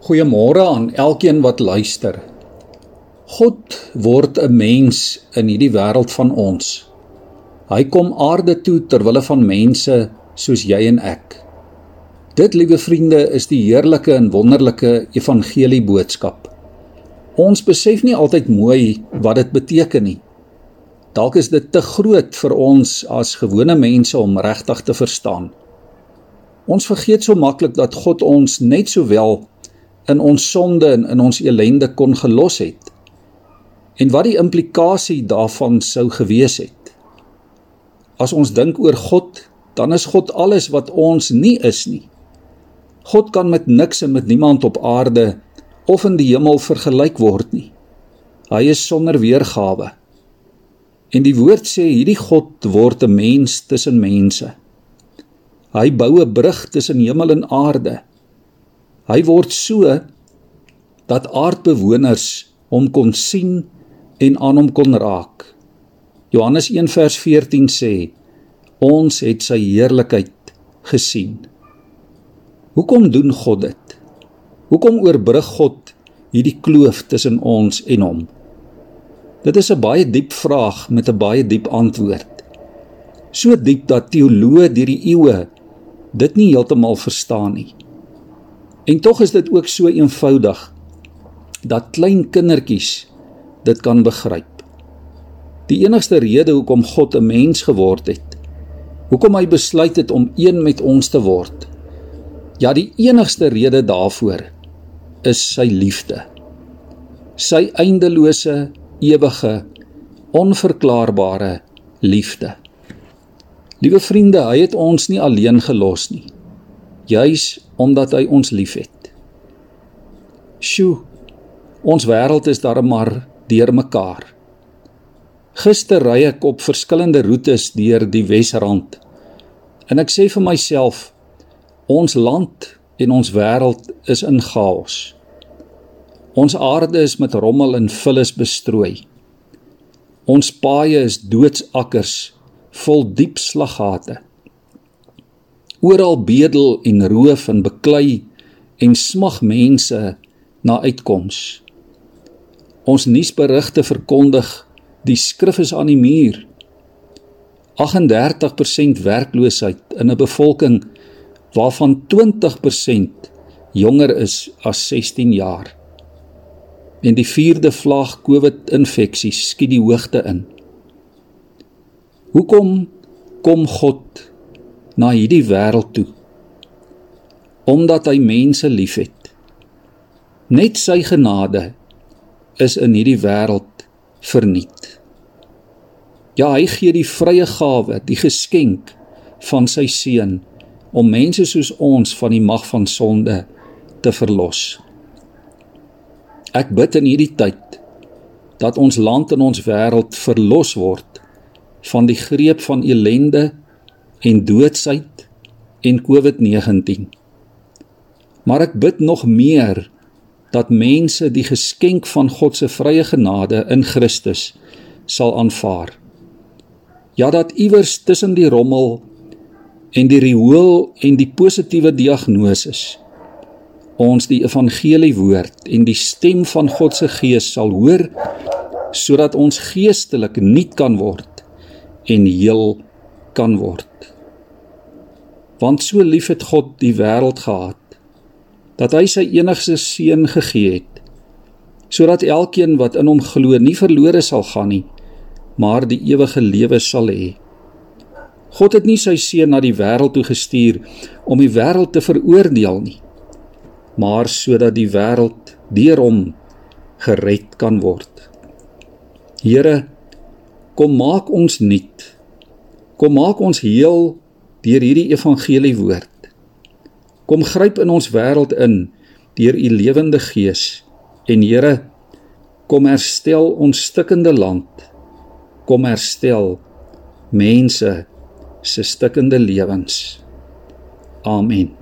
Goeiemôre aan elkeen wat luister. God word 'n mens in hierdie wêreld van ons. Hy kom aarde toe ter wille van mense soos jy en ek. Dit, liewe vriende, is die heerlike en wonderlike evangelie boodskap. Ons besef nie altyd mooi wat dit beteken nie. Dalk is dit te groot vir ons as gewone mense om regtig te verstaan. Ons vergeet so maklik dat God ons net sowel in ons sonde en in ons elende kon gelos het. En wat die implikasie daarvan sou gewees het. As ons dink oor God, dan is God alles wat ons nie is nie. God kan met niks en met niemand op aarde of in die hemel vergelyk word nie. Hy is sonder weergawe. En die woord sê hierdie God word 'n mens tussen mense. Hy bou 'n brug tussen hemel en aarde. Hy word so dat aardbewoners hom kon sien en aan hom kon raak. Johannes 1 vers 14 sê: Ons het sy heerlikheid gesien. Hoekom doen God dit? Hoekom oorbrug God hierdie kloof tussen ons en hom? Dit is 'n baie diep vraag met 'n baie diep antwoord. So diep dat teoloë deur die eeue dit nie heeltemal verstaan nie. En tog is dit ook so eenvoudig dat klein kindertjies dit kan begryp. Die enigste rede hoekom God 'n mens geword het, hoekom hy besluit het om een met ons te word. Ja, die enigste rede daarvoor is sy liefde. Sy eindelose, ewige, onverklaarbare liefde. Liewe vriende, hy het ons nie alleen gelos nie juis omdat hy ons liefhet. Sjoe, ons wêreld is darem maar deurmekaar. Gister ry ek op verskillende roetes deur die Wesrand. En ek sê vir myself, ons land en ons wêreld is in chaos. Ons aarde is met rommel en vullis bestrooi. Ons paaie is doodsakkers vol diep slaggate. Oral bedel en roof en beklei en smag mense na uitkoms. Ons nuusberigte verkondig die skrif is aan die muur. 38% werkloosheid in 'n bevolking waarvan 20% jonger is as 16 jaar. En die vierde vlaag COVID-infeksie skiet die hoogte in. Hoekom kom God na hierdie wêreld toe omdat hy mense liefhet. Net sy genade is in hierdie wêreld verniet. Ja, hy gee die vrye gawe, die geskenk van sy seun om mense soos ons van die mag van sonde te verlos. Ek bid in hierdie tyd dat ons land en ons wêreld verlos word van die greep van elende en doodsheid en COVID-19. Maar ek bid nog meer dat mense die geskenk van God se vrye genade in Christus sal aanvaar. Ja dat iewers tussen die rommel en die riool en die positiewe diagnose ons die evangelie woord en die stem van God se gees sal hoor sodat ons geestelik nuut kan word en heel kan word. Want so lief het God die wêreld gehad dat hy sy enigste seun gegee het sodat elkeen wat in hom glo nie verlore sal gaan nie maar die ewige lewe sal hê. God het nie sy seun na die wêreld toe gestuur om die wêreld te veroordeel nie maar sodat die wêreld deur hom gered kan word. Here, kom maak ons nuut. Kom maak ons heel deur hierdie evangelie woord. Kom gryp in ons wêreld in deur u lewende gees en Here kom herstel ons stikkende land. Kom herstel mense se stikkende lewens. Amen.